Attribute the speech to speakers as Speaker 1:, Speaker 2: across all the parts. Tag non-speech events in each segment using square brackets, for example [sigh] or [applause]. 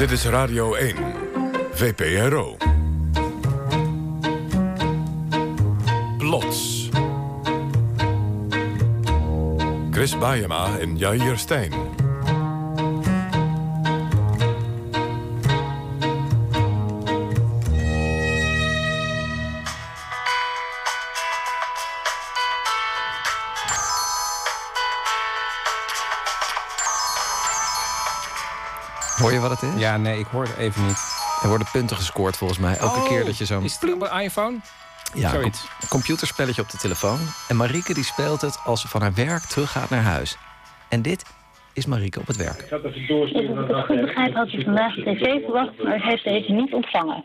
Speaker 1: Dit is Radio 1, VPRO. Plots. Chris Baiema en Jair Stijn.
Speaker 2: Wat het is?
Speaker 3: Ja, nee, ik hoor het even niet.
Speaker 2: Er worden punten gescoord volgens mij. Elke
Speaker 3: Oh,
Speaker 2: keer dat je zo'n
Speaker 3: Is het op een iPhone?
Speaker 2: ja,
Speaker 3: zoiets.
Speaker 2: com- computerspelletje op de telefoon. En Marieke die speelt het als ze van haar werk teruggaat naar huis. En dit is Marieke op het werk.
Speaker 4: Dus als ik het goed begrijp, had u vandaag de tv verwacht, maar heeft deze niet ontvangen.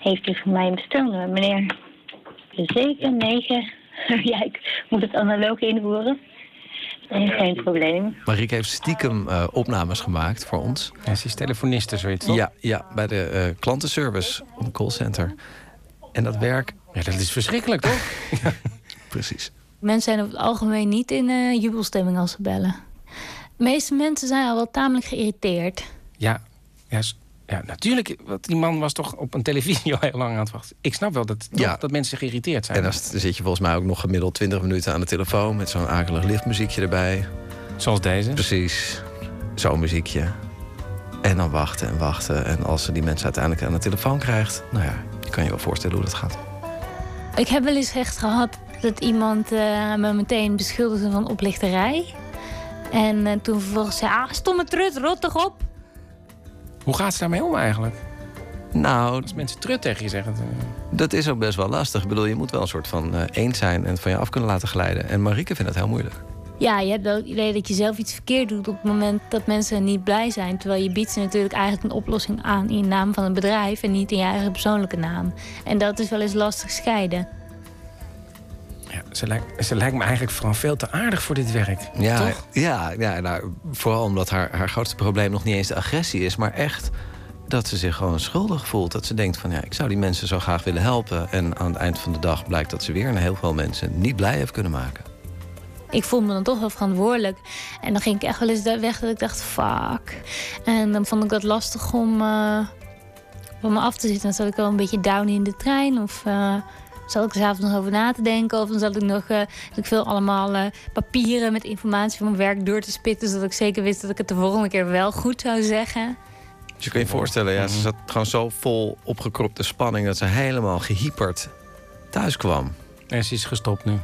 Speaker 4: Heeft u voor mij een bestelnummer, meneer? 7, 9. [laughs] ja, ik moet het analoog invoeren. Nee, geen probleem.
Speaker 2: Marieke heeft stiekem eh, opnames gemaakt voor ons.
Speaker 3: Ja, ze is telefoniste, zoiets. toch?
Speaker 2: Ja, ja, bij de eh, klantenservice op een callcenter. En dat werk,
Speaker 3: Ja, dat is verschrikkelijk, toch? [laughs]
Speaker 2: precies.
Speaker 5: Mensen zijn over het algemeen niet in eh, jubelstemming als ze bellen. De meeste mensen zijn al wel tamelijk geïrriteerd.
Speaker 3: Ja, ja, ja, natuurlijk. Want die man was toch op een televisie al [laughs] heel lang aan het wachten. Ik snap wel dat,
Speaker 2: Ja.
Speaker 3: dat mensen geïrriteerd zijn.
Speaker 2: En dan zit je volgens mij ook nog gemiddeld 20 minuten aan de telefoon... met zo'n akelig lichtmuziekje erbij.
Speaker 3: Zoals deze.
Speaker 2: Precies, zo'n muziekje. En dan wachten en wachten. En als ze die mensen uiteindelijk aan de telefoon krijgt... nou ja, je kan je wel voorstellen hoe dat gaat.
Speaker 5: Ik heb wel eens echt gehad dat iemand eh, me meteen beschuldigde van oplichterij. En eh, toen vervolgens zei, ah, stomme trut, rot toch op.
Speaker 3: Hoe gaat ze daarmee om eigenlijk?
Speaker 2: Nou,
Speaker 3: Als mensen trut tegen je zeggen.
Speaker 2: dat is ook best wel lastig. Ik bedoel, je moet wel een soort van eh, eens zijn... en van je af kunnen laten glijden. En Marieke vindt dat heel moeilijk.
Speaker 5: Ja, je hebt wel het idee dat je zelf iets verkeerd doet op het moment dat mensen niet blij zijn. Terwijl je biedt ze natuurlijk eigenlijk een oplossing aan in naam van een bedrijf en niet in je eigen persoonlijke naam. En dat is wel eens lastig scheiden.
Speaker 3: Ze, lijkt, ze lijkt me eigenlijk vooral veel te aardig voor dit werk.
Speaker 2: Ja,
Speaker 3: Toch?
Speaker 2: ja, ja nou, vooral omdat haar, haar grootste probleem nog niet eens de agressie is... maar echt dat ze zich gewoon schuldig voelt. Dat ze denkt van, ja, ik zou die mensen zo graag willen helpen. En aan het eind van de dag blijkt dat ze weer een heel veel mensen niet blij heeft kunnen maken.
Speaker 5: ik voelde me dan toch wel verantwoordelijk. En dan ging ik echt wel eens daar weg dat ik dacht, fuck. En dan vond ik dat lastig om eh, van me af te zitten. Dan zat ik wel een beetje down in de trein. Of eh, zat ik er s'avonds nog over na te denken. Of dan zat ik nog eh, ik veel allemaal eh, papieren met informatie van mijn werk door te spitten. Zodat ik zeker wist dat ik het de volgende keer wel goed zou zeggen.
Speaker 2: Dus je kan je voorstellen, ja, ze zat gewoon zo vol opgekropte spanning... dat ze helemaal gehyperd thuis kwam.
Speaker 3: En ze is gestopt nu.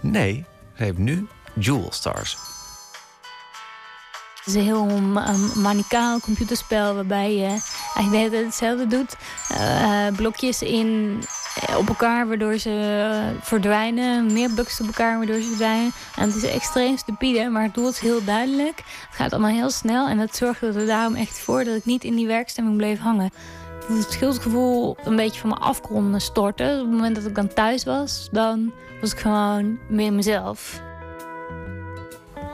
Speaker 2: Nee, ze heeft nu Jewel Stars.
Speaker 5: Het is een heel manicaal computerspel waarbij je eigenlijk hetzelfde doet. Eh, blokjes in, eh, op elkaar waardoor ze eh, verdwijnen. Meer bugs op elkaar waardoor ze verdwijnen. En het is extreem stupide, maar het doel is heel duidelijk. Het gaat allemaal heel snel en dat zorgde er daarom echt voor dat ik niet in die werkstemming bleef hangen. Dat het schuldgevoel een beetje van me af kon storten. Op het moment dat ik dan thuis was, dan was ik gewoon meer mezelf.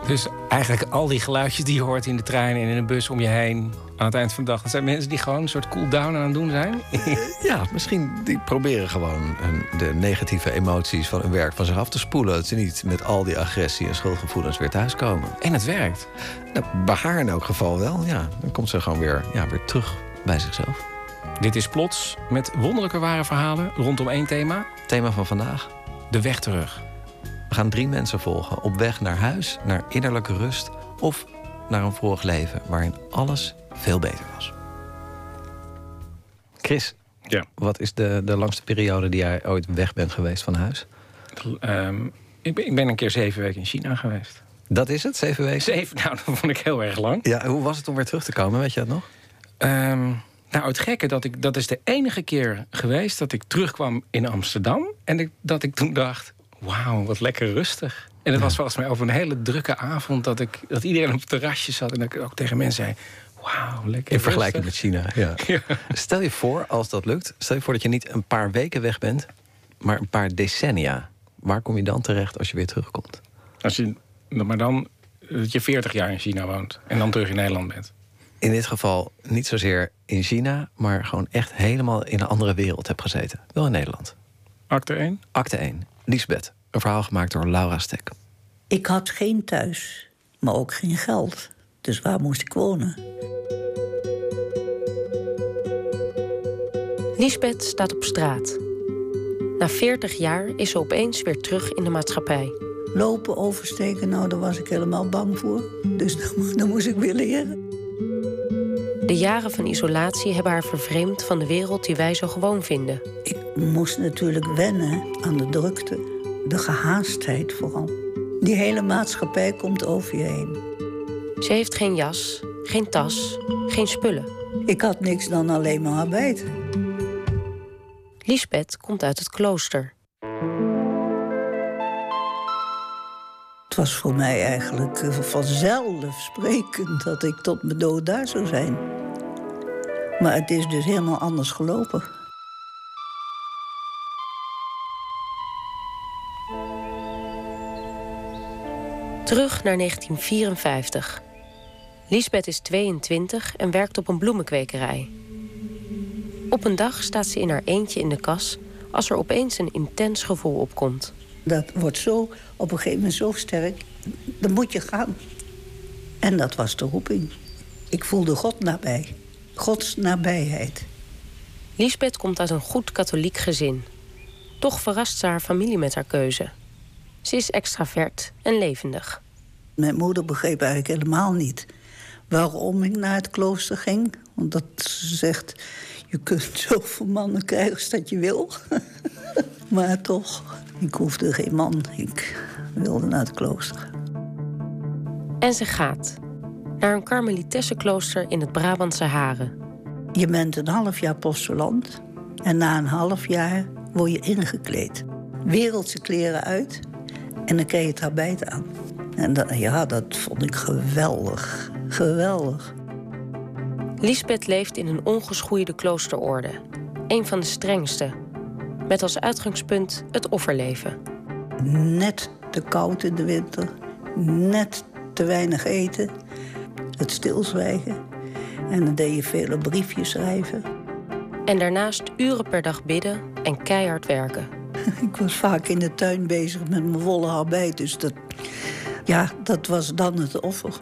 Speaker 3: Dus eigenlijk al die geluidjes die je hoort in de trein en in de bus om je heen... aan het eind van de dag, dat zijn mensen die gewoon een soort cool-down aan het doen zijn. [laughs]
Speaker 2: Ja, misschien die proberen gewoon hun- de negatieve emoties van hun werk van zich af te spoelen. Dat ze niet met al die agressie en schuldgevoelens weer thuiskomen.
Speaker 3: En het werkt.
Speaker 2: Nou, bij haar in elk geval wel, ja. Dan komt ze gewoon weer, ja, weer terug bij zichzelf.
Speaker 3: Dit is Plots met wonderlijke ware verhalen rondom één thema.
Speaker 2: Thema van vandaag.
Speaker 3: De weg terug.
Speaker 2: We gaan drie mensen volgen op weg naar huis, naar innerlijke rust... of naar een vorig leven waarin alles veel beter was. Chris,
Speaker 3: Ja.
Speaker 2: wat is de, de langste periode die jij ooit weg bent geweest van huis?
Speaker 3: Ehm, ik, ben, ik ben een keer zeven weken in China geweest.
Speaker 2: Dat is het, zeven weken?
Speaker 3: Zeven, [laughs] nou, dat vond ik heel erg lang.
Speaker 2: Ja, hoe was het om weer terug te komen, weet je dat nog?
Speaker 3: Ehm, nou, het gekke, dat, ik, dat is de enige keer geweest dat ik terugkwam in Amsterdam. En ik, dat ik toen dacht, wauw, wat lekker rustig. En het was volgens mij over een hele drukke avond... dat, ik, dat iedereen op het terrasje zat en dat ik ook tegen mensen zei... wauw, lekker
Speaker 2: In vergelijking met. China, ja. [laughs]
Speaker 3: Ja.
Speaker 2: Stel je voor, als dat lukt... stel je voor dat je niet een paar weken weg bent... maar een paar decennia. Waar kom je dan terecht als je weer terugkomt?
Speaker 3: Als je, maar dan dat je 40 jaar in China woont en dan terug in Nederland bent.
Speaker 2: In dit geval niet zozeer in China... maar gewoon echt helemaal in een andere wereld hebt gezeten. Wel in Nederland.
Speaker 3: Acte 1?
Speaker 2: Acte 1. Lisbeth. Een verhaal gemaakt door Laura Stek.
Speaker 6: Ik had geen thuis, maar ook geen geld. Dus waar moest ik wonen?
Speaker 7: Lisbeth staat op straat. Na 40 jaar is ze opeens weer terug in de maatschappij.
Speaker 6: Lopen, oversteken, nou, daar was ik helemaal bang voor. Dus [laughs] dan moest ik weer leren.
Speaker 7: De jaren van isolatie hebben haar vervreemd van de wereld die wij zo gewoon vinden.
Speaker 6: Ik moest natuurlijk wennen aan de drukte, de gehaastheid vooral. Die hele maatschappij komt over je heen.
Speaker 7: Ze heeft geen jas, geen tas, geen spullen.
Speaker 6: Ik had niks dan alleen maar arbeid.
Speaker 7: Lisbeth komt uit het klooster.
Speaker 6: Het was voor mij eigenlijk eh, vanzelfsprekend dat ik tot mijn dood daar zou zijn. Maar het is dus helemaal anders gelopen.
Speaker 7: Terug naar 1954. Lisbeth is 22 en werkt op een bloemenkwekerij. Op een dag staat ze in haar eentje in de kas als er opeens een intens gevoel opkomt.
Speaker 6: Dat wordt zo op een gegeven moment zo sterk, dan moet je gaan. En dat was de roeping. Ik voelde God nabij. Gods nabijheid.
Speaker 7: Lisbeth komt uit een goed katholiek gezin. Toch verrast ze haar familie met haar keuze. Ze is extravert en levendig.
Speaker 6: Mijn moeder begreep eigenlijk helemaal niet waarom ik naar het klooster ging. Omdat ze zegt, je kunt zoveel mannen krijgen als dat je wil. [laughs] maar toch, ik hoefde geen man. Ik wilde naar het klooster.
Speaker 7: En ze gaat. Naar een karmelitessenklooster in het Brabantse Haren.
Speaker 6: Je bent een half jaar postulant. En na een half jaar word je ingekleed. Wereldse kleren uit. En dan krijg je het habijt aan. En dat, ja, dat vond ik geweldig. Geweldig.
Speaker 7: Lisbeth leeft in een ongeschoeide kloosterorde. Een van de strengste. Met als uitgangspunt het offerleven.
Speaker 6: Net te koud in de winter. Net te weinig eten. Het stilzwijgen. En dan deed je vele briefjes schrijven.
Speaker 7: En daarnaast uren per dag bidden en keihard werken. [laughs]
Speaker 6: Ik was vaak in de tuin bezig met mijn volle arbeid. Dus dat, ja, dat was dan het offer.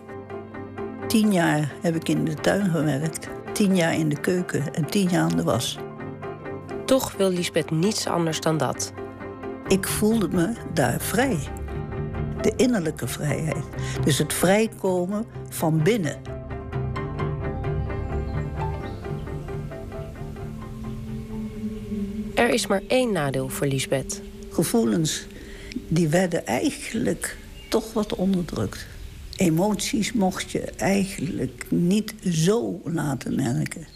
Speaker 6: Tien jaar heb ik in de tuin gewerkt. Tien jaar in de keuken en tien jaar aan de was.
Speaker 7: Toch wil Lisbeth niets anders dan dat.
Speaker 6: Ik voelde me daar vrij. De innerlijke vrijheid. Dus het vrijkomen van binnen.
Speaker 7: Er is maar één nadeel voor Lisbeth.
Speaker 6: Gevoelens die werden eigenlijk toch wat onderdrukt. Emoties mocht je eigenlijk niet zo laten merken.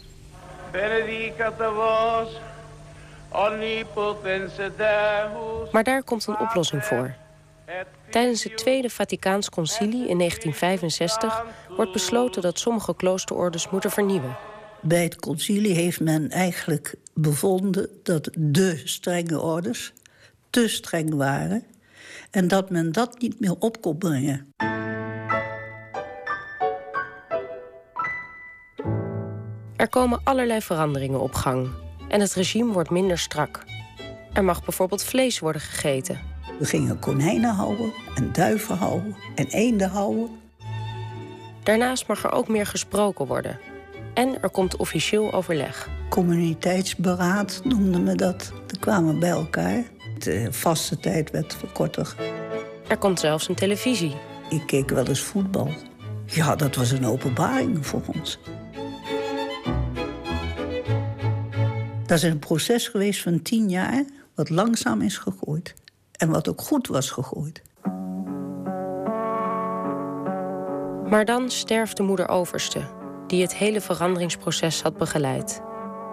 Speaker 7: Maar daar komt een oplossing voor. Tijdens het Tweede Vaticaans Concilie in 1965 wordt besloten dat sommige kloosterordes moeten vernieuwen.
Speaker 6: Bij het concilie heeft men eigenlijk bevonden dat de strenge orders te streng waren en dat men dat niet meer op kon brengen.
Speaker 7: Er komen allerlei veranderingen op gang en het regime wordt minder strak. Er mag bijvoorbeeld vlees worden gegeten.
Speaker 6: We gingen konijnen houden en duiven houden en eenden houden.
Speaker 7: Daarnaast mag er ook meer gesproken worden. En er komt officieel overleg.
Speaker 6: Communiteitsberaad noemden we dat. We kwamen bij elkaar. De vaste tijd werd verkorter.
Speaker 7: Er komt zelfs een televisie.
Speaker 6: Ik keek wel eens voetbal. Ja, dat was een openbaring voor ons. Dat is een proces geweest van tien jaar, wat langzaam is gegooid. En wat ook goed was gegooid.
Speaker 7: Maar dan sterft de moeder overste, die het hele veranderingsproces had begeleid.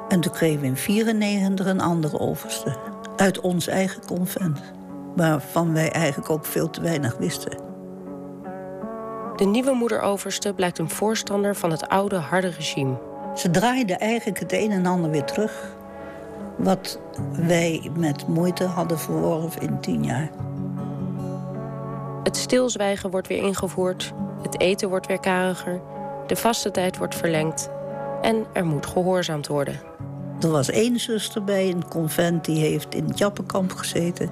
Speaker 6: En toen kregen we in 94 een andere overste. Uit ons eigen convent. Waarvan wij eigenlijk ook veel te weinig wisten.
Speaker 7: De nieuwe moederoverste blijkt een voorstander van het oude harde regime.
Speaker 6: Ze draaide eigenlijk het een en ander weer terug. Wat wij met moeite hadden verworven in tien jaar.
Speaker 7: Het stilzwijgen wordt weer ingevoerd. Het eten wordt weer kariger. De vaste tijd wordt verlengd. En er moet gehoorzaamd worden.
Speaker 6: Er was één zuster bij een convent die heeft in het Jappenkamp gezeten.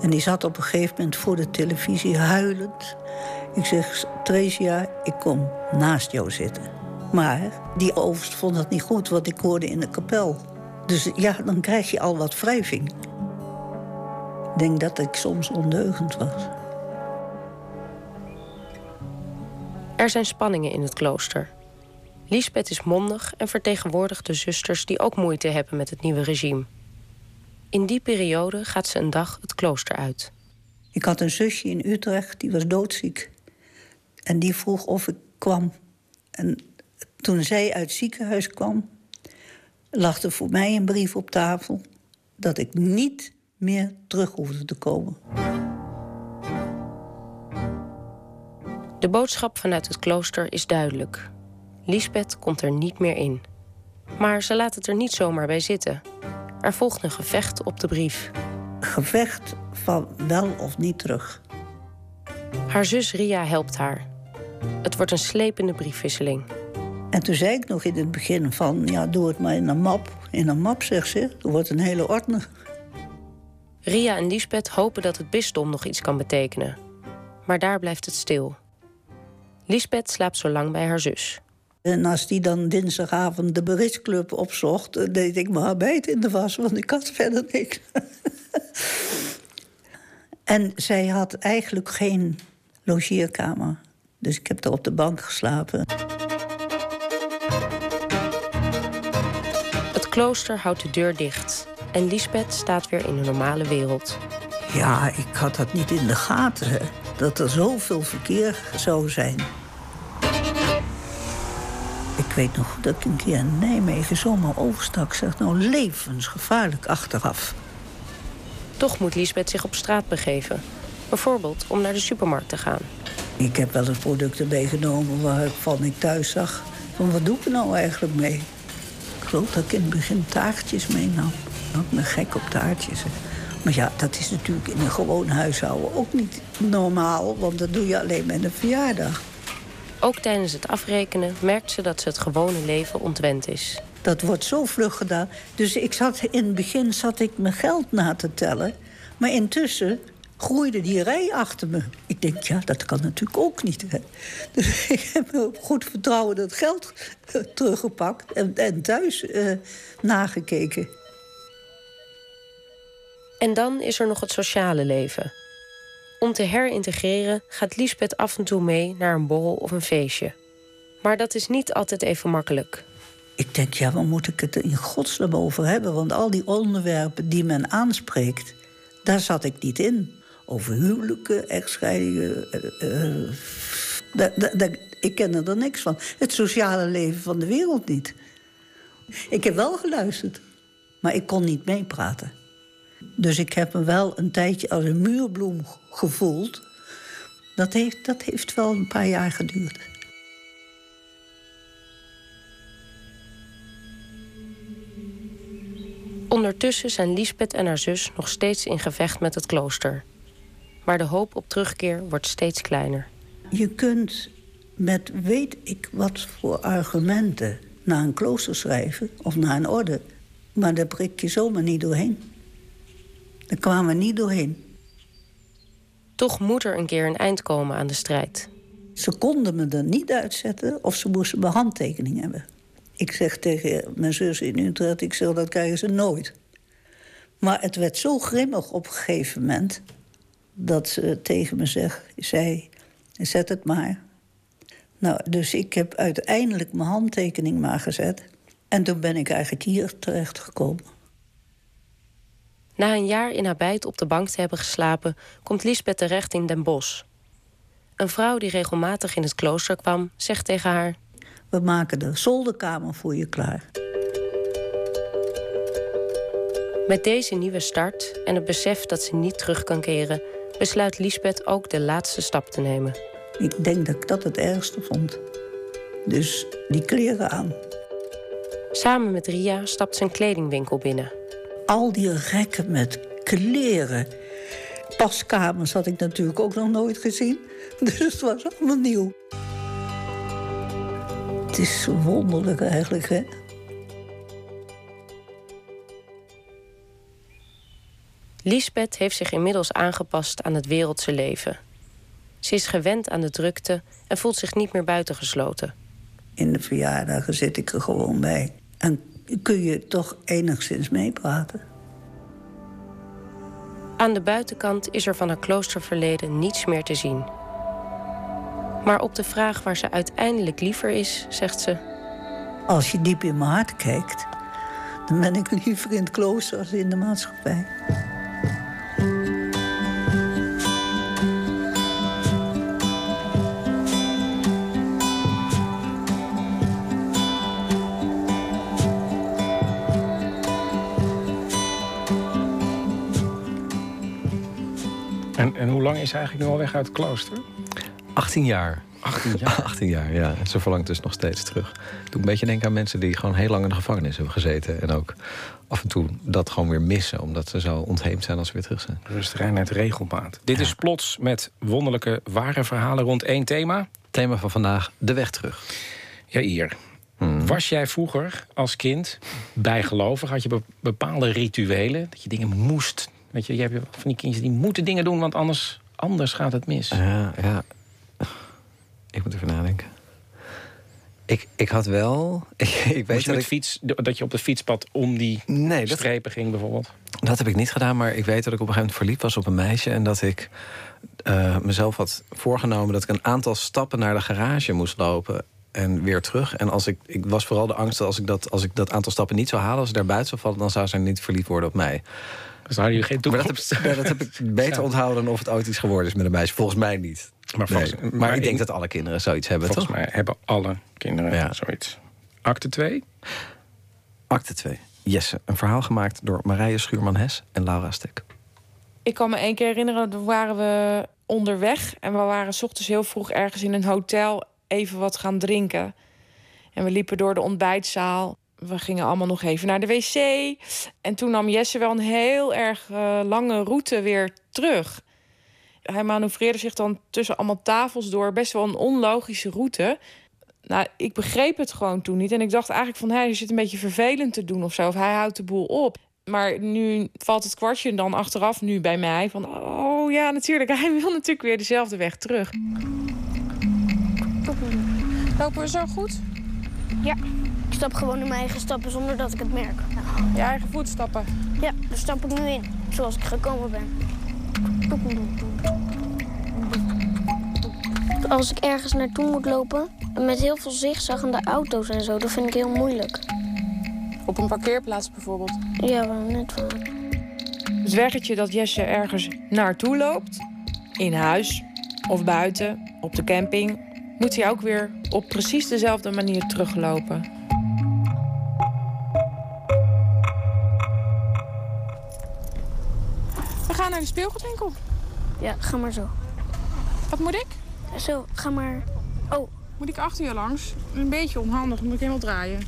Speaker 6: En die zat op een gegeven moment voor de televisie huilend. Ik zeg, Theresia, ik kom naast jou zitten. Maar die overst vond dat niet goed, wat ik hoorde in de kapel. Dus ja, dan krijg je al wat wrijving. Ik denk dat ik soms ondeugend was.
Speaker 7: Er zijn spanningen in het klooster. Lisbeth is mondig en vertegenwoordigt de zusters die ook moeite hebben met het nieuwe regime. In die periode gaat ze een dag het klooster uit.
Speaker 6: Ik had een zusje in Utrecht, die was doodziek. En die vroeg of ik kwam. En toen zij uit het ziekenhuis kwam, lag er voor mij een brief op tafel dat ik niet meer terug hoefde te komen.
Speaker 7: De boodschap vanuit het klooster is duidelijk. Lisbeth komt er niet meer in. Maar ze laat het er niet zomaar bij zitten. Er volgt een gevecht op de brief.
Speaker 6: Gevecht van wel of niet terug.
Speaker 7: Haar zus Ria helpt haar. Het wordt een slepende briefwisseling.
Speaker 6: En toen zei ik nog in het begin van... ja, doe het maar in een map. In een map, zegt ze. Er wordt een hele ordner.
Speaker 7: Ria en Lisbeth hopen dat het bisdom nog iets kan betekenen. Maar daar blijft het stil. Lisbeth slaapt zo lang bij haar zus.
Speaker 6: En als die dan dinsdagavond de beritsclub opzocht... deed ik mijn arbeid in de was, want ik had verder niks. [laughs] en zij had eigenlijk geen logeerkamer. Dus ik heb er op de bank geslapen.
Speaker 7: Klooster houdt de deur dicht. En Lisbeth staat weer in de normale wereld.
Speaker 6: Ja, ik had dat niet in de gaten, hè, dat er zoveel verkeer zou zijn. Ik weet nog dat ik een keer in Nijmegen zomaar overstak. Zeg, nou levensgevaarlijk achteraf.
Speaker 7: Toch moet Lisbeth zich op straat begeven. Bijvoorbeeld om naar de supermarkt te gaan.
Speaker 6: Ik heb wel eens producten meegenomen waarvan ik thuis zag... van wat doe ik er nou eigenlijk mee? Dat ik in het begin taartjes meenam. Ik ben gek op taartjes. Maar ja, dat is natuurlijk in een gewoon huishouden ook niet normaal... want dat doe je alleen met een verjaardag.
Speaker 7: Ook tijdens het afrekenen merkt ze dat ze het gewone leven ontwend is.
Speaker 6: Dat wordt zo vlug gedaan. Dus ik zat, in het begin zat ik mijn geld na te tellen. Maar intussen groeide die rij achter me. Ik denk, ja, dat kan natuurlijk ook niet. Hè? Dus [laughs] ik heb op goed vertrouwen dat geld uh, teruggepakt en, en thuis uh, nagekeken.
Speaker 7: En dan is er nog het sociale leven. Om te herintegreren gaat Liesbeth af en toe mee naar een borrel of een feestje. Maar dat is niet altijd even makkelijk.
Speaker 6: Ik denk, ja, waar moet ik het in godsnaam over hebben? Want al die onderwerpen die men aanspreekt, daar zat ik niet in. Over huwelijken, echtscheidingen. Uh, uh, ik ken er niks van. Het sociale leven van de wereld niet. Ik heb wel geluisterd, maar ik kon niet meepraten. Dus ik heb me wel een tijdje als een muurbloem gevoeld. Dat heeft, dat heeft wel een paar jaar geduurd.
Speaker 7: Ondertussen zijn Liesbeth en haar zus nog steeds in gevecht met het klooster. Maar de hoop op terugkeer wordt steeds kleiner.
Speaker 6: Je kunt met weet ik wat voor argumenten naar een klooster schrijven of naar een orde, maar daar prik je zomaar niet doorheen. Daar kwamen we niet doorheen.
Speaker 7: Toch moet er een keer een eind komen aan de strijd.
Speaker 6: Ze konden me er niet uitzetten of ze moesten mijn handtekening hebben. Ik zeg tegen mijn zus in Utrecht, ik zeg, dat krijgen ze nooit. Maar het werd zo grimmig op een gegeven moment... dat ze tegen me zeg, zei, zet het maar. Nou, dus ik heb uiteindelijk mijn handtekening maar gezet. En toen ben ik eigenlijk hier terechtgekomen.
Speaker 7: Na een jaar in haar bijt op de bank te hebben geslapen... komt Lisbeth terecht in Den Bosch. Een vrouw die regelmatig in het klooster kwam, zegt tegen haar...
Speaker 6: We maken de zolderkamer voor je klaar.
Speaker 7: Met deze nieuwe start en het besef dat ze niet terug kan keren... besluit Lisbeth ook de laatste stap te nemen.
Speaker 6: Ik denk dat ik dat het ergste vond. Dus die kleren aan.
Speaker 7: Samen met Ria stapt ze een kledingwinkel binnen.
Speaker 6: Al die rekken met kleren. Paskamers had ik natuurlijk ook nog nooit gezien. [laughs] Dus het was allemaal nieuw. Het is wonderlijk eigenlijk, hè?
Speaker 7: Lisbeth heeft zich inmiddels aangepast aan het wereldse leven. Ze is gewend aan de drukte en voelt zich niet meer buitengesloten.
Speaker 6: In de verjaardagen zit ik er gewoon bij. En kun je toch enigszins meepraten.
Speaker 7: Aan de buitenkant is er van haar kloosterverleden niets meer te zien. Maar op de vraag waar ze uiteindelijk liever is, zegt ze...
Speaker 6: Als je diep in mijn hart kijkt... dan ben ik liever in het klooster als in de maatschappij.
Speaker 3: En, en hoe lang is ze eigenlijk nu al weg uit het klooster?
Speaker 2: 18 jaar.
Speaker 3: 18 [laughs] jaar.
Speaker 2: 18 jaar, ja. Ze verlangt dus nog steeds terug. Doe een beetje denken aan mensen die gewoon heel lang in de gevangenis hebben gezeten. En ook af en toe dat gewoon weer missen. Omdat ze zo ontheemd zijn als ze weer terug zijn.
Speaker 3: Rust, reinheid, regelmaat. Dit is plots met wonderlijke ware verhalen rond één thema.
Speaker 2: Thema van vandaag, de weg terug.
Speaker 3: Ja, hier. Was jij vroeger als kind bijgelovig? Had je be- bepaalde rituelen? Dat je dingen moest? Weet je, je hebt van die kindjes die moeten dingen doen, want anders, anders gaat het mis.
Speaker 2: Ja, ja. Ik moet even nadenken. Ik, ik had wel... Ik, [laughs] ik
Speaker 3: Weet je
Speaker 2: dat ik...
Speaker 3: fiets, dat je op de fietspad om die
Speaker 2: Nee, dat,
Speaker 3: strepen ging bijvoorbeeld?
Speaker 2: dat heb ik niet gedaan, maar ik weet dat ik op een gegeven moment verliefd was op een meisje... en dat ik eh, mezelf had voorgenomen dat ik een aantal stappen naar de garage moest lopen en weer terug. En als ik, ik was vooral de angst dat als ik dat, als ik dat aantal stappen niet zou halen... als ik daar buiten zou vallen, dan zou ze niet verliefd worden op mij.
Speaker 3: Dus daar hadden jullie geen
Speaker 2: Maar dat
Speaker 3: toekomst.
Speaker 2: heb, ja, dat heb ik [laughs] beter
Speaker 3: Ja.
Speaker 2: onthouden dan of het ooit iets geworden is met een meisje. Volgens mij niet.
Speaker 3: Maar,
Speaker 2: Nee.
Speaker 3: volgens,
Speaker 2: Maar, ik denk
Speaker 3: in-
Speaker 2: dat alle kinderen zoiets hebben,
Speaker 3: volgens
Speaker 2: toch?
Speaker 3: mij hebben alle kinderen
Speaker 2: Ja.
Speaker 3: zoiets. Acte 2.
Speaker 2: Acte 2. Jesse. Een verhaal gemaakt door Marije Schuurman-Hes en Laura Stek.
Speaker 8: Ik kan me één keer herinneren, toen waren we onderweg. En we waren 's ochtends heel vroeg ergens in een hotel even wat gaan drinken. En we liepen door de ontbijtzaal. We gingen allemaal nog even naar de wc. En toen nam Jesse wel een heel erg eh, lange route weer terug. Hij manoeuvreerde zich dan tussen allemaal tafels door. Best wel een onlogische route. Nou, ik begreep het gewoon toen niet. En ik dacht eigenlijk van, hij zit een beetje vervelend te doen of zo. Of hij houdt de boel op. Maar nu valt het kwartje dan achteraf nu bij mij. Van, oh ja, natuurlijk. [laughs] Hij wil natuurlijk weer dezelfde weg terug. Lopen we zo goed?
Speaker 9: Ik stap gewoon in mijn eigen stappen zonder dat ik het merk.
Speaker 8: Je eigen voetstappen.
Speaker 9: Ja, daar stap ik nu in, zoals ik gekomen ben. Als ik ergens naartoe moet lopen, met heel veel zigzaggende auto's en zo, dat vind ik heel moeilijk.
Speaker 8: Op een parkeerplaats bijvoorbeeld.
Speaker 9: Ja, wel net wel.
Speaker 8: Het weggetje dat Jesse ergens naartoe loopt, in huis of buiten, op de camping, moet hij ook weer op precies dezelfde manier teruglopen. De speelgoedwinkel.
Speaker 9: Ja, ga maar zo.
Speaker 8: Wat moet ik?
Speaker 9: Zo, ga maar. Oh,
Speaker 8: Moet ik achter je langs? Een beetje onhandig, moet ik helemaal draaien.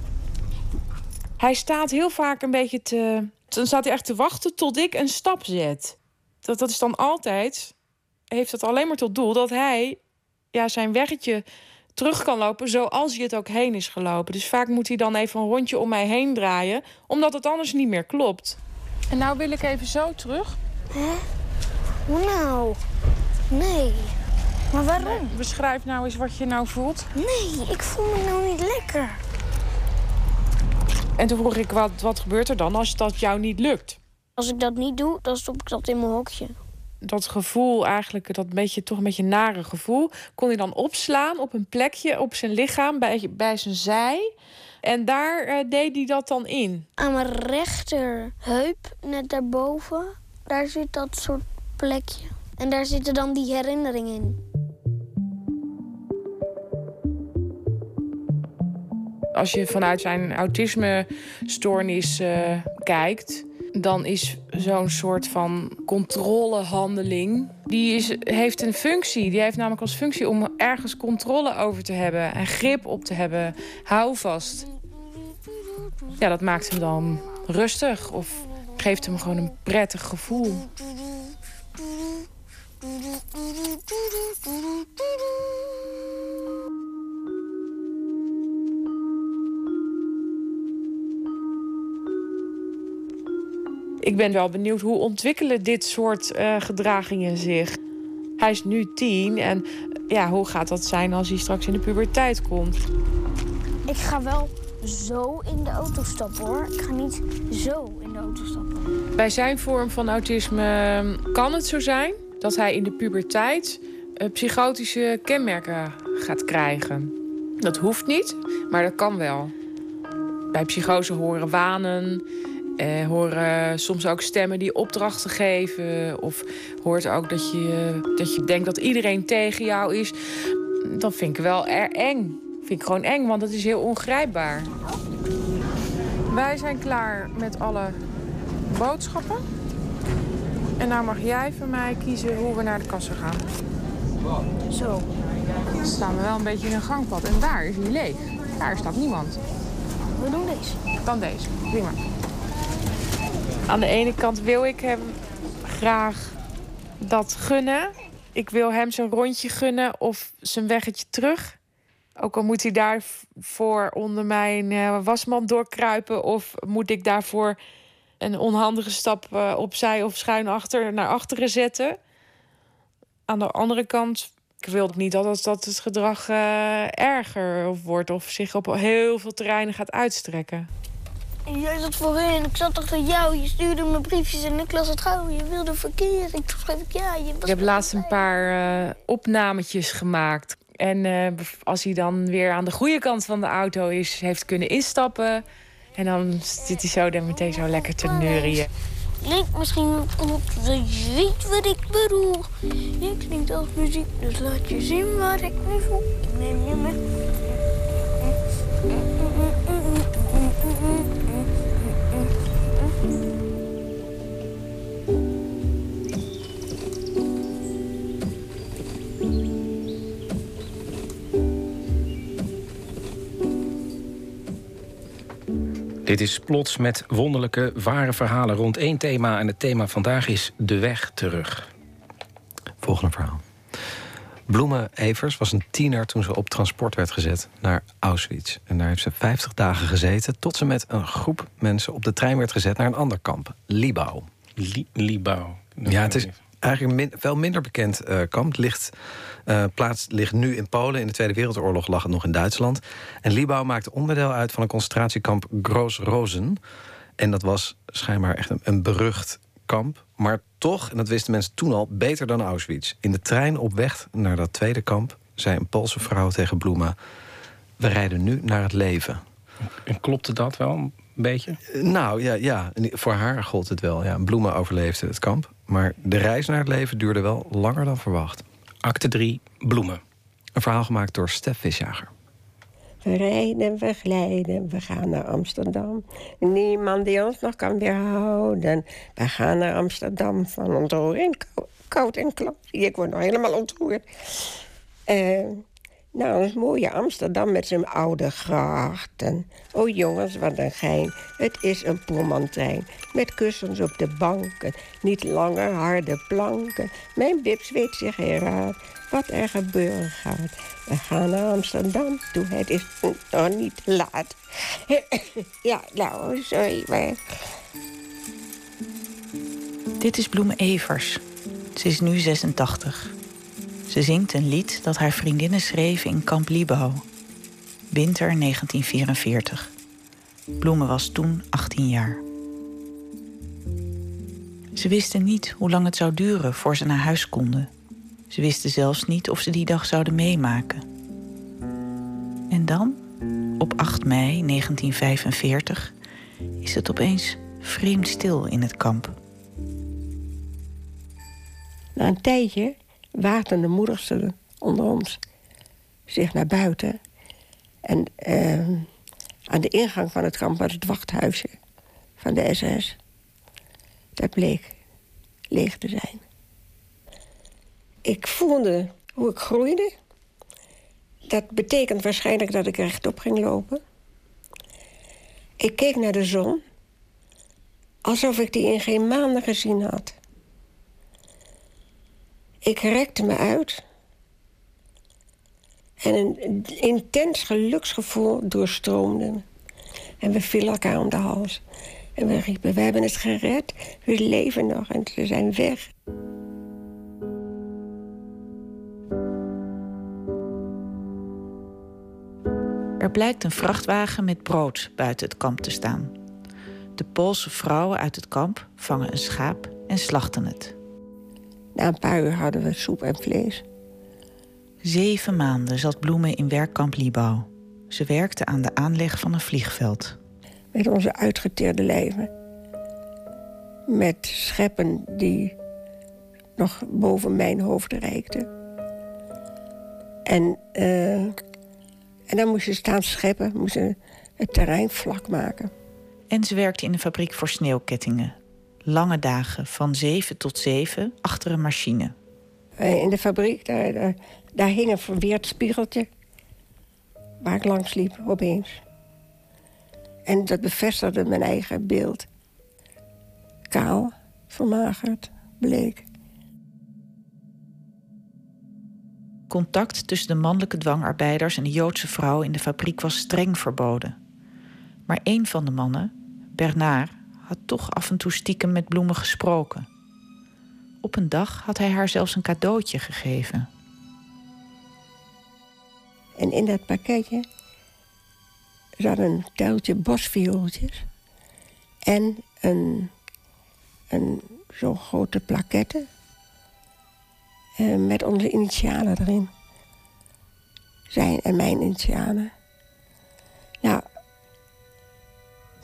Speaker 8: Hij staat heel vaak een beetje te... Dan staat hij echt te wachten tot ik een stap zet. Dat, dat is dan altijd... Heeft het alleen maar tot doel dat hij ja, zijn weggetje terug kan lopen... zoals hij het ook heen is gelopen. Dus vaak moet hij dan even een rondje om mij heen draaien... omdat het anders niet meer klopt. En nou wil ik even zo terug.
Speaker 9: Nou. Nee. Maar waarom?
Speaker 8: Beschrijf nou eens wat je nou voelt.
Speaker 9: Nee, ik voel me nou niet lekker.
Speaker 8: En toen vroeg ik, wat, wat gebeurt er dan als dat jou niet lukt?
Speaker 9: Als ik dat niet doe, dan stop ik dat in mijn hokje.
Speaker 8: dat gevoel, eigenlijk dat beetje, toch een beetje nare gevoel, kon hij dan opslaan op een plekje op zijn lichaam, bij, bij zijn zij. En daar eh, deed hij dat dan in.
Speaker 9: Aan mijn rechterheup, net daarboven, daar zit dat soort plekje. En daar zitten dan die herinneringen in.
Speaker 8: Als je vanuit zijn autisme-stoornis eh, kijkt, dan is zo'n soort van controlehandeling. Die is, heeft een functie. Die heeft namelijk als functie om ergens controle over te hebben en grip op te hebben. Houvast. Ja, dat maakt hem dan rustig of geeft hem gewoon een prettig gevoel. Ik ben wel benieuwd hoe ontwikkelen dit soort uh, gedragingen zich. Hij is nu tien en ja, hoe gaat dat zijn als hij straks in de puberteit komt?
Speaker 9: Ik ga wel zo in de auto stappen hoor. Ik ga niet zo auto stappen.
Speaker 8: Bij zijn vorm van autisme kan het zo zijn dat hij in de puberteit uh, psychotische kenmerken gaat krijgen. Dat hoeft niet, maar dat kan wel. Bij psychose horen wanen, eh, horen soms ook stemmen die opdrachten geven. Of hoort ook dat je, dat je denkt dat iedereen tegen jou is. Dat vind ik wel erg eng. Vind ik gewoon eng, want dat is heel ongrijpbaar. Wij zijn klaar met alle boodschappen. En nou mag jij van mij kiezen hoe we naar de kassa gaan. Zo. Dan staan we wel een beetje in een gangpad. En daar is hij leeg. Daar staat niemand.
Speaker 9: We doen deze.
Speaker 8: Dan deze. Prima. Aan de ene kant wil ik hem graag dat gunnen. Ik wil hem zijn rondje gunnen of zijn weggetje terug. Ook al moet hij daarvoor onder mijn uh, wasmand doorkruipen... of moet ik daarvoor een onhandige stap uh, opzij of schuin achter naar achteren zetten. Aan de andere kant ik wil niet dat, dat het gedrag uh, erger wordt... of zich op heel veel terreinen gaat uitstrekken.
Speaker 9: En jij zat voorheen, ik zat achter jou. Je stuurde me briefjes en ik las het gauw. Je wilde verkeer. Ik schreef ik ja. Je was
Speaker 8: ik heb laatst een paar uh, opnametjes gemaakt. En uh, als hij dan weer aan de goede kant van de auto is, heeft kunnen instappen. En dan zit hij zo dan meteen zo lekker te neurien.
Speaker 9: Lijkt misschien dat je weet wat ik bedoel. Je klinkt als muziek, dus laat je zien waar ik me voel. Neem je mee.
Speaker 3: Dit is Plots met wonderlijke, ware verhalen rond één thema. En het thema vandaag is de weg terug.
Speaker 2: Volgende verhaal. Bloemen Evers was een tiener toen ze op transport werd gezet naar Auschwitz. En daar heeft ze 50 dagen gezeten... tot ze met een groep mensen op de trein werd gezet naar een ander kamp. Libau.
Speaker 3: Li Libau.
Speaker 2: Ja, het is eigenlijk een veel minder bekend uh, kamp. Ligt, uh, plaats ligt nu in Polen. In de Tweede Wereldoorlog lag het nog in Duitsland. En Libau maakte onderdeel uit van een concentratiekamp Groos Rosen. En dat was schijnbaar echt een, een, berucht kamp. Maar toch, en dat wisten mensen toen al, beter dan Auschwitz. In de trein op weg naar dat tweede kamp... zei een Poolse vrouw tegen Bloema... we rijden nu naar het leven.
Speaker 3: En klopte dat wel een beetje?
Speaker 2: Nou, ja, ja. voor haar gold het wel. Ja. Bloema overleefde het kamp. Maar de reis naar het leven duurde wel langer dan verwacht.
Speaker 3: Acte 3, Bloemen.
Speaker 2: Een verhaal gemaakt door Stef Visjager.
Speaker 10: We rijden, we glijden, we gaan naar Amsterdam. Niemand die ons nog kan weerhouden. We gaan naar Amsterdam van ontroering, koud en klap. Ik word nog helemaal ontroerd. Uh, nou, het mooie Amsterdam met zijn oude grachten. O jongens, wat een gein. Het is een plomantijn. Met kussens op de banken. Niet lange, harde planken. Mijn bips weet zich heraad wat er gebeuren gaat. We gaan naar Amsterdam toe. Het is nog niet laat. [coughs] ja, nou, sorry, maar...
Speaker 11: Dit is Bloemen Evers. Ze is nu 86. Ze zingt een lied dat haar vriendinnen schreven in Kamp Libau. Winter 1944. Bloemen was toen 18 jaar. Ze wisten niet hoe lang het zou duren voor ze naar huis konden. Ze wisten zelfs niet of ze die dag zouden meemaken. En dan, op 8 mei 1945, is het opeens vreemd stil in het kamp.
Speaker 10: Na een tijdje waagden de moedigsten onder ons zich naar buiten. En uh, aan de ingang van het kamp was het wachthuisje van de SS. Dat bleek leeg te zijn. Ik voelde hoe ik groeide. Dat betekent waarschijnlijk dat ik rechtop ging lopen. Ik keek naar de zon, alsof ik die in geen maanden gezien had. Ik rekte me uit. En een intens geluksgevoel doorstroomde. En we vielen elkaar om de hals. En we riepen, we hebben het gered. We leven nog en ze zijn weg.
Speaker 11: Er blijkt een vrachtwagen met brood buiten het kamp te staan. De Poolse vrouwen uit het kamp vangen een schaap en slachten het.
Speaker 10: Na een paar uur hadden we soep en vlees.
Speaker 11: Zeven maanden zat Bloemen in werkkamp Libau. Ze werkte aan de aanleg van een vliegveld.
Speaker 10: Met onze uitgeteerde lijven. Met scheppen die nog boven mijn hoofd reikten. En, uh, en dan moest je staan scheppen, moest je het terrein vlak maken.
Speaker 11: En ze werkte in een fabriek voor sneeuwkettingen. Lange dagen, van zeven tot zeven, achter een machine.
Speaker 10: In de fabriek, daar, daar, daar hing een verweerd spiegeltje... waar ik langs liep, opeens. En dat bevestigde mijn eigen beeld. Kaal, vermagerd, bleek.
Speaker 11: Contact tussen de mannelijke dwangarbeiders en de Joodse vrouw in de fabriek was streng verboden. Maar een van de mannen, Bernard, had toch af en toe stiekem met bloemen gesproken. Op een dag had hij haar zelfs een cadeautje gegeven.
Speaker 10: En in dat pakketje zat een tuiltje bosviooltjes en een, een zo'n grote plaquette eh, met onze initialen erin. Zijn en mijn initialen. Nou,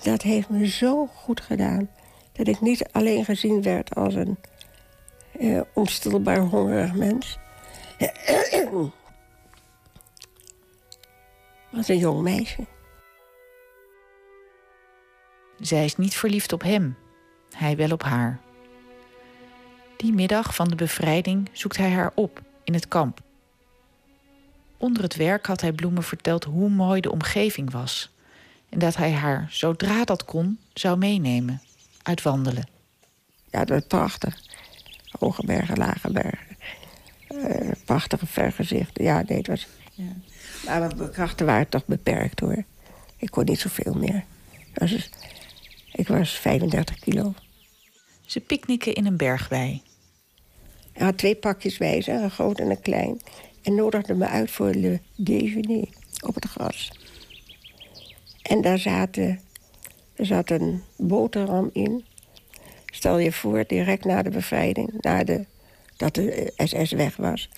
Speaker 10: dat heeft me zo goed gedaan. Dat ik niet alleen gezien werd als een uh, onstilbaar hongerig mens. [clears throat] als een jong meisje.
Speaker 11: Zij is niet verliefd op hem, hij wel op haar. Die middag van de bevrijding zoekt hij haar op in het kamp. Onder het werk had hij Bloemen verteld hoe mooi de omgeving was en dat hij haar, zodra dat kon, zou meenemen, uitwandelen.
Speaker 10: Ja, dat was prachtig. Hoge bergen, lage bergen. Uh, prachtige vergezichten. Ja, nee, het was... Ja. Maar mijn krachten waren toch beperkt, hoor. Ik kon niet zoveel meer. Dus, ik was 35 kilo.
Speaker 11: Ze picknicken in een bergwei.
Speaker 10: Hij had twee pakjes wijzen, een groot en een klein. En nodigde me uit voor le déjeuner op het gras. En daar, zaten, er zat een boterham in. Stel je voor, direct na de bevrijding, na de, dat de SS weg was...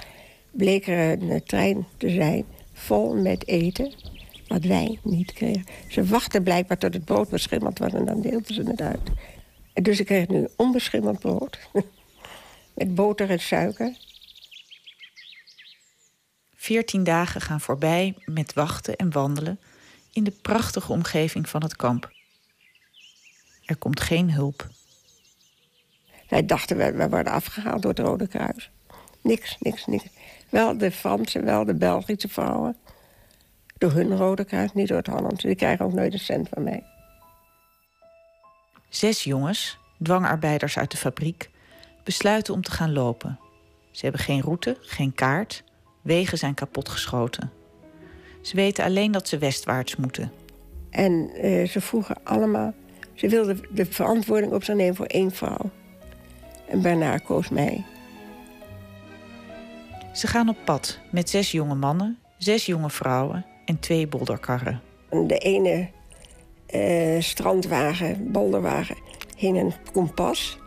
Speaker 10: bleek er een trein te zijn vol met eten, wat wij niet kregen. Ze wachten blijkbaar tot het brood beschimmeld was en dan deelden ze het uit. En dus ik kreeg nu onbeschimmeld brood. [laughs] met boter en suiker.
Speaker 11: Veertien dagen gaan voorbij met wachten en wandelen in de prachtige omgeving van het kamp. Er komt geen hulp.
Speaker 10: Wij dachten, we, we worden afgehaald door het Rode Kruis. Niks, niks, niks. Wel de Franse, wel de Belgische vrouwen. Door hun Rode Kruis, niet door het Hollandse. Die krijgen ook nooit een cent van mij.
Speaker 11: Zes jongens, dwangarbeiders uit de fabriek, besluiten om te gaan lopen. Ze hebben geen route, geen kaart. Wegen zijn kapotgeschoten. Ze weten alleen dat ze westwaarts moeten.
Speaker 10: En uh, ze vroegen allemaal... Ze wilden de verantwoording op zich nemen voor één vrouw. En Bernard koos mij.
Speaker 11: Ze gaan op pad met zes jonge mannen, zes jonge vrouwen en twee bolderkarren.
Speaker 10: De ene uh, strandwagen, bolderwagen, hing een kompas.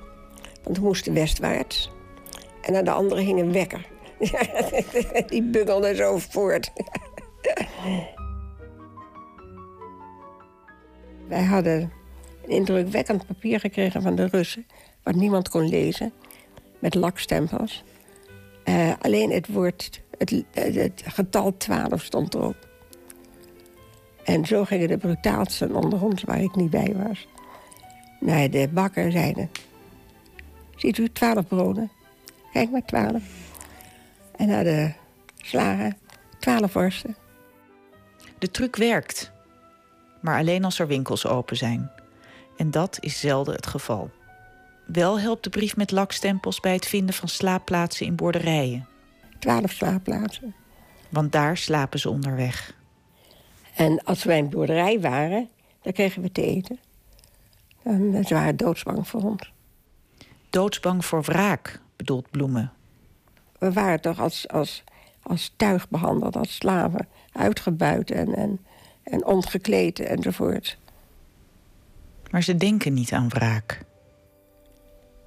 Speaker 10: Want we moesten westwaarts. En aan de andere hing een wekker. [laughs] Die bungelde zo voort. Wij hadden een indrukwekkend papier gekregen van de Russen... wat niemand kon lezen, met lakstempels. Uh, alleen het woord, het, getal 12 stond erop. En zo gingen de brutaalsten onder ons, waar ik niet bij was... naar de bakker zeiden... Ziet u, twaalf broden. Kijk maar, twaalf. En naar de slagen, twaalf worsten.
Speaker 11: De truc werkt. Maar alleen als er winkels open zijn. En dat is zelden het geval. Wel helpt de brief met lakstempels bij het vinden van slaapplaatsen in boerderijen.
Speaker 10: Twaalf slaapplaatsen.
Speaker 11: Want daar slapen ze onderweg.
Speaker 10: En als wij in boerderij waren, dan kregen we te eten. En ze waren doodsbang voor ons.
Speaker 11: Doodsbang voor wraak, bedoelt Bloemen.
Speaker 10: We waren toch als, als, als tuig behandeld, als slaven. Uitgebuit en, en, en ongekleed enzovoort.
Speaker 11: Maar ze denken niet aan wraak.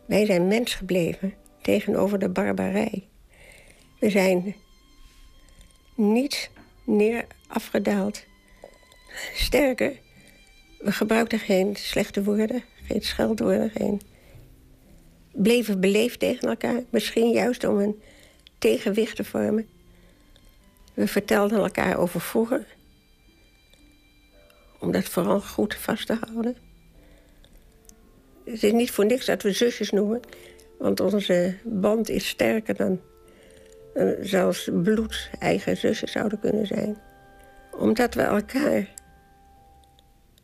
Speaker 10: Wij zijn mens gebleven tegenover de barbarij. We zijn niet neer afgedaald. Sterker, we gebruikten geen slechte woorden, geen scheldwoorden, geen... bleven beleefd tegen elkaar. Misschien juist om een tegenwicht te vormen. We vertelden elkaar over vroeger. Om dat vooral goed vast te houden. Het is niet voor niks dat we zusjes noemen. Want onze band is sterker dan, dan zelfs bloed eigen zussen zouden kunnen zijn. Omdat we elkaar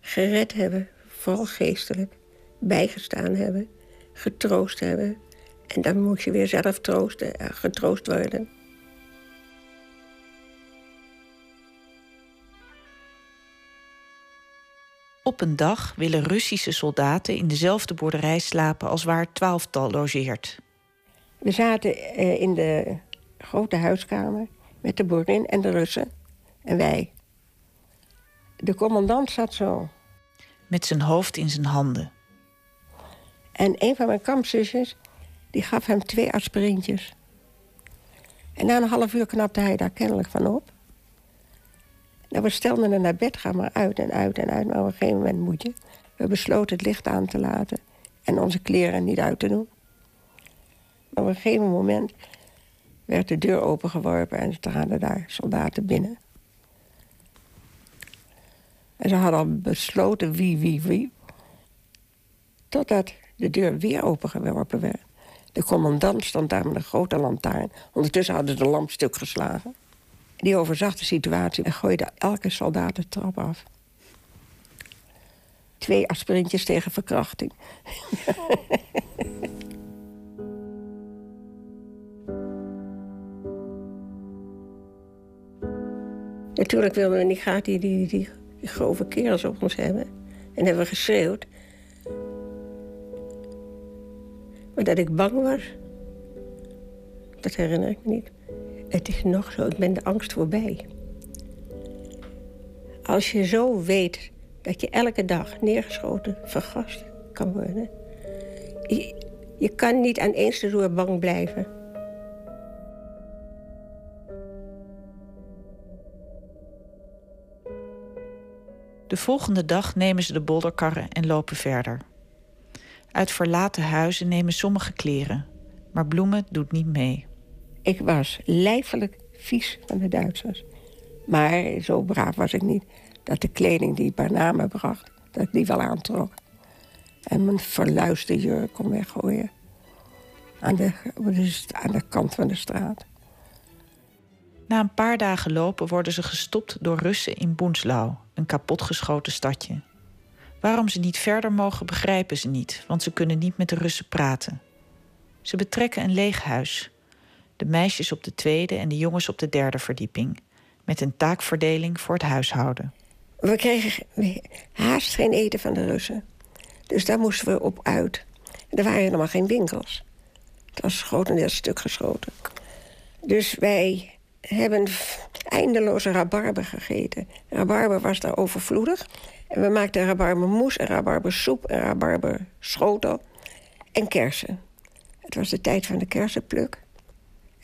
Speaker 10: gered hebben, vooral geestelijk, bijgestaan hebben, getroost hebben. En dan moet je weer zelf troosten, eh, getroost worden.
Speaker 11: Op een dag willen Russische soldaten in dezelfde boerderij slapen als waar het twaalftal logeert.
Speaker 10: We zaten eh, in de grote huiskamer met de boerin en de Russen. En wij. De commandant zat zo.
Speaker 11: Met zijn hoofd in zijn handen.
Speaker 10: En een van mijn kampzusjes, die gaf hem twee aspirintjes. En na een half uur knapte hij daar kennelijk van op. Nou, we stelden hem naar bed, ga maar uit en uit en uit. Maar op een gegeven moment moet je. We besloten het licht aan te laten en onze kleren niet uit te doen. Maar op een gegeven moment werd de deur opengeworpen en ze traden daar soldaten binnen. En ze hadden al besloten wie, wie, wie. Totdat de deur weer opengeworpen werd. De commandant stond daar met een grote lantaarn. Ondertussen hadden ze de lamp stuk geslagen. Die overzag de situatie en gooide elke soldaat de trap af. Twee aspirintjes tegen verkrachting. [laughs] Natuurlijk wilden we niet graag die, die, die, die grove kerels op ons hebben. En hebben we geschreeuwd. Maar dat ik bang was, dat herinner ik me niet. Het is nog zo, ik ben de angst voorbij. Als je zo weet dat je elke dag neergeschoten, vergast kan worden. Je, je kan niet aan eens roer bang blijven.
Speaker 11: De volgende dag nemen ze de bolderkarren en lopen verder. Uit verlaten huizen nemen sommige kleren, maar Bloemen doet niet mee.
Speaker 10: Ik was lijfelijk vies van de Duitsers. Maar zo braaf was ik niet dat de kleding die ik bij namen bracht, dat die wel aantrok. En mijn verluiste jurk kon weggooien. Aan de, aan de kant van de straat.
Speaker 11: Na een paar dagen lopen worden ze gestopt door Russen in Boenslau, een kapotgeschoten stadje. Waarom ze niet verder mogen begrijpen ze niet, want ze kunnen niet met de Russen praten. Ze betrekken een leeg huis. De meisjes op de tweede en de jongens op de derde verdieping, met een taakverdeling voor het huishouden.
Speaker 10: We kregen haast geen eten van de Russen. Dus daar moesten we op uit. Er waren helemaal geen winkels. Het was grotendeels stuk geschoten. Dus wij hebben eindeloze rabarber gegeten. Rabarber was daar overvloedig. En we maakten rabarbermoes en rabarbersoep en rabarberschotel en kersen. Het was de tijd van de kersenpluk.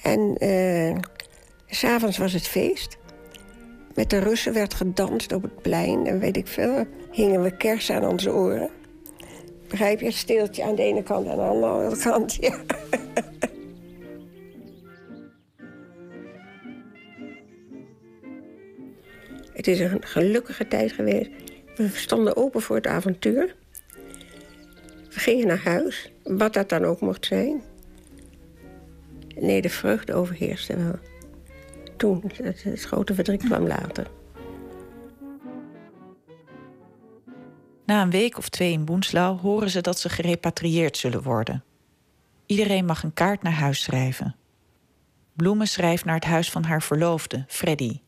Speaker 10: En uh, s'avonds was het feest. Met de Russen werd gedanst op het plein en weet ik veel. Hingen we kersen aan onze oren. Begrijp je? Steeltje aan de ene kant en aan de andere kant. Ja. [laughs] Het is een gelukkige tijd geweest. We stonden open voor het avontuur. We gingen naar huis, wat dat dan ook mocht zijn. Nee, de vreugde overheerste. Toen, het, het grote verdriet kwam later.
Speaker 11: Na een week of twee in Boenslau horen ze dat ze gerepatrieerd zullen worden. Iedereen mag een kaart naar huis schrijven. Bloemen schrijft naar het huis van haar verloofde, Freddy.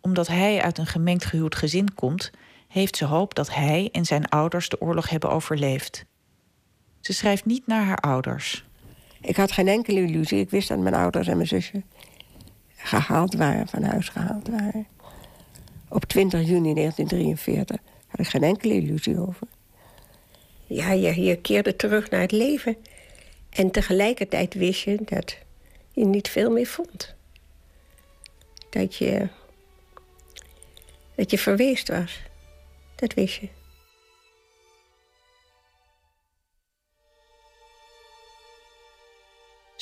Speaker 11: Omdat hij uit een gemengd gehuwd gezin komt, heeft ze hoop dat hij en zijn ouders de oorlog hebben overleefd. Ze schrijft niet naar haar ouders.
Speaker 10: Ik had geen enkele illusie. Ik wist dat mijn ouders en mijn zusje gehaald waren, van huis gehaald waren. Op 20 juni 1943 had ik geen enkele illusie over. Ja, je, keerde terug naar het leven. En tegelijkertijd wist je dat je niet veel meer vond. Dat je, dat je verweest was. Dat wist je.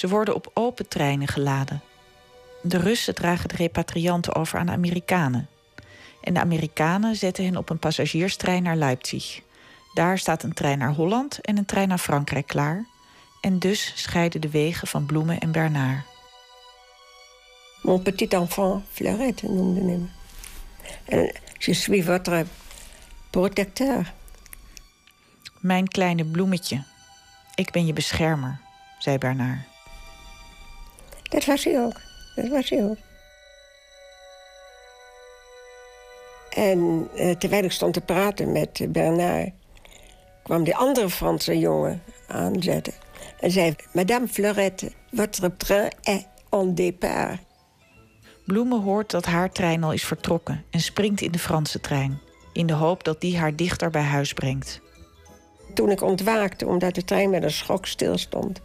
Speaker 11: Ze worden op open treinen geladen. De Russen dragen de repatrianten over aan de Amerikanen. En de Amerikanen zetten hen op een passagierstrein naar Leipzig. Daar staat een trein naar Holland en een trein naar Frankrijk klaar. En dus scheiden de wegen van Bloemen en Bernard.
Speaker 10: Mon petit enfant Fleurette noemde hem. En je suis votre protecteur.
Speaker 11: Mijn kleine bloemetje. Ik ben je beschermer, zei Bernard.
Speaker 10: Dat was hij ook. Dat was hij ook. En eh, terwijl ik stond te praten met Bernard... kwam die andere Franse jongen aanzetten. En zei, Madame Fleurette, votre train est en départ.
Speaker 11: Bloemen hoort dat haar trein al is vertrokken... en springt in de Franse trein. In de hoop dat die haar dichter bij huis brengt.
Speaker 10: Toen ik ontwaakte, omdat de trein met een schok stilstond...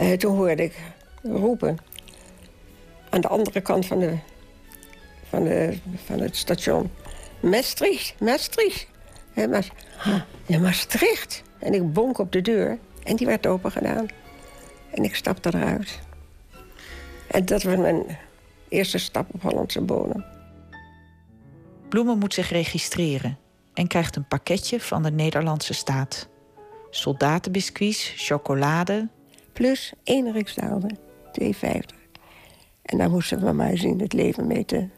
Speaker 10: Uh, toen hoorde ik roepen. Aan de andere kant van, de, van, de, van het station. Maastricht, Maastricht. Ja, Maastricht. En ik bonk op de deur. En die werd open gedaan. En ik stapte eruit. En dat was mijn eerste stap op Hollandse bodem.
Speaker 11: Bloemen moet zich registreren en krijgt een pakketje van de Nederlandse staat. Soldatenbiscuits, chocolade.
Speaker 10: Plus één riksdaalder, 2,50. En daar moesten we maar zien het leven mee te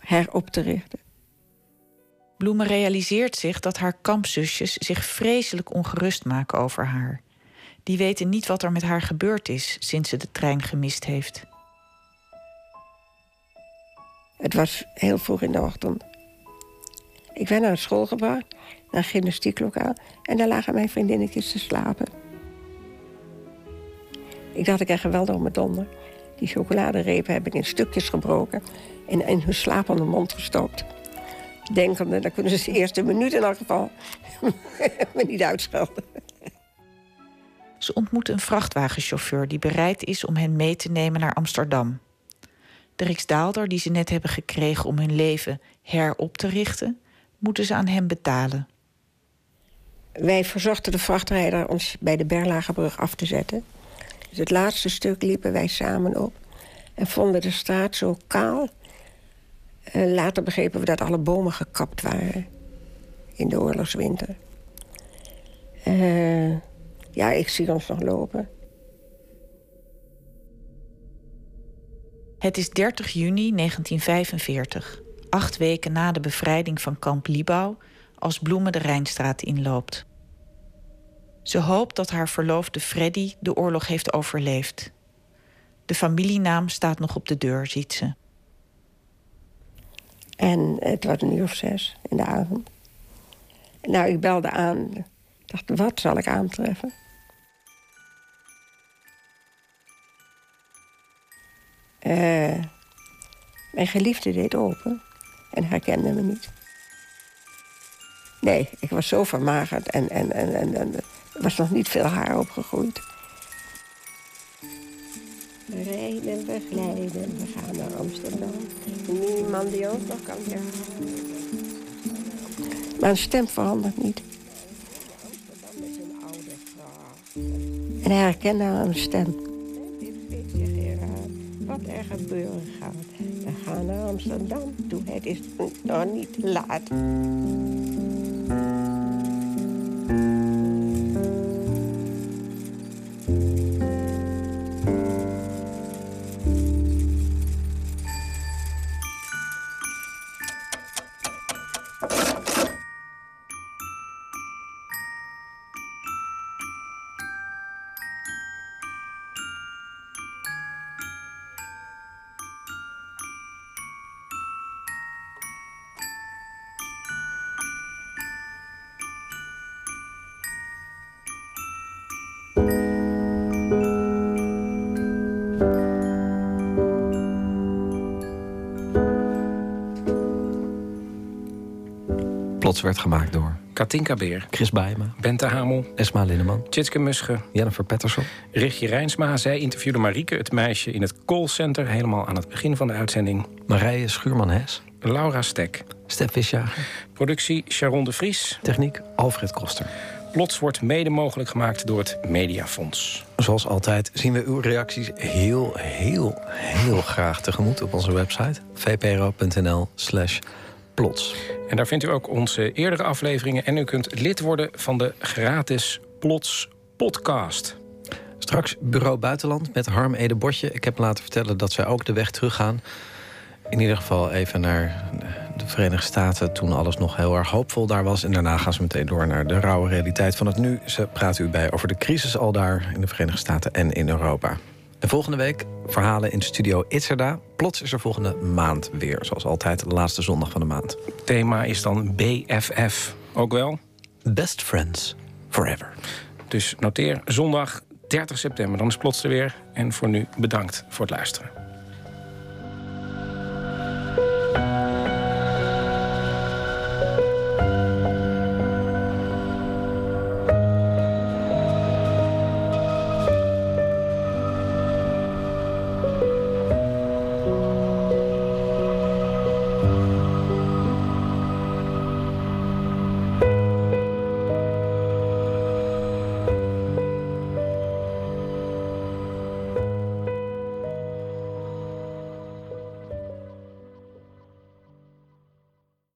Speaker 10: herop te richten.
Speaker 11: Bloemen realiseert zich dat haar kampzusjes zich vreselijk ongerust maken over haar. Die weten niet wat er met haar gebeurd is sinds ze de trein gemist heeft.
Speaker 10: Het was heel vroeg in de ochtend. Ik werd naar school gebracht, naar een gymnastieklokaal... en daar lagen mijn vriendinnetjes te slapen. Ik dacht, ik krijg geweldig mijn donder. Die chocoladerepen heb ik in stukjes gebroken... en in hun slapende mond gestopt. Denkende, dan kunnen ze de eerste minuut in elk geval [laughs] me niet uitschelden.
Speaker 11: Ze ontmoet een vrachtwagenchauffeur die bereid is om hen mee te nemen naar Amsterdam. De Riksdaalder die ze net hebben gekregen om hun leven herop te richten, moeten ze aan hem betalen.
Speaker 10: Wij verzochten de vrachtrijder ons bij de Berlagebrug af te zetten. Dus het laatste stuk liepen wij samen op en vonden de straat zo kaal. Later begrepen we dat alle bomen gekapt waren in de oorlogswinter. Uh, ja, ik zie ons nog lopen.
Speaker 11: Het is 30 juni 1945, acht weken na de bevrijding van kamp Libau, als Bloemen de Rijnstraat inloopt. Ze hoopt dat haar verloofde Freddy de oorlog heeft overleefd. De familienaam staat nog op de deur, ziet ze.
Speaker 10: En het was een uur of zes in de avond. Nou, ik belde aan. Ik dacht, wat zal ik aantreffen? Uh, mijn geliefde deed open en herkende me niet. Nee, ik was zo vermagerd en, en, en, en, en was nog niet veel haar opgegroeid. We rijden, we glijden, we gaan naar Amsterdam. Niemand die ons nog kan herhalen. Mijn stem verandert niet. Amsterdam is een oude vrouw. En hij herkende aan mijn stem. Wat er gebeuren gaat. We gaan naar Amsterdam toe. Het is nog niet laat.
Speaker 2: Werd gemaakt door
Speaker 3: Katinka Beer,
Speaker 2: Chris Bijma,
Speaker 3: Bente Hamel,
Speaker 2: Esma Linneman,
Speaker 3: Tjitske Musche,
Speaker 2: Jennifer Patterson.
Speaker 3: Richtje Rijnsma. Zij interviewde Marieke, het meisje in het callcenter... helemaal aan het begin van de uitzending.
Speaker 2: Marije Schuurman-Hes,
Speaker 3: Laura Stek.
Speaker 2: Stef Visjager,
Speaker 3: Productie Sharon de Vries.
Speaker 2: techniek Alfred Koster.
Speaker 3: Plots wordt mede mogelijk gemaakt door het Mediafonds.
Speaker 2: Zoals altijd zien we uw reacties heel, heel, heel graag tegemoet op onze website vpro.nl slash plots.
Speaker 3: En daar vindt u ook onze eerdere afleveringen... en u kunt lid worden van de gratis Plots podcast.
Speaker 2: Straks Bureau Buitenland met Harm Ede Botje. Ik heb laten vertellen dat zij ook de weg teruggaan. In ieder geval even naar de Verenigde Staten... toen alles nog heel erg hoopvol daar was. En daarna gaan ze meteen door naar de rauwe realiteit van het nu. Ze praten u bij over de crisis al daar in de Verenigde Staten en in Europa. En volgende week verhalen in studio Itzerda. Plots is er volgende maand weer. Zoals altijd de laatste zondag van de maand.
Speaker 3: Thema is dan BFF. Ook wel?
Speaker 2: Best Friends Forever.
Speaker 3: Dus noteer zondag 30 september. Dan is Plots er weer. En voor nu bedankt voor het luisteren.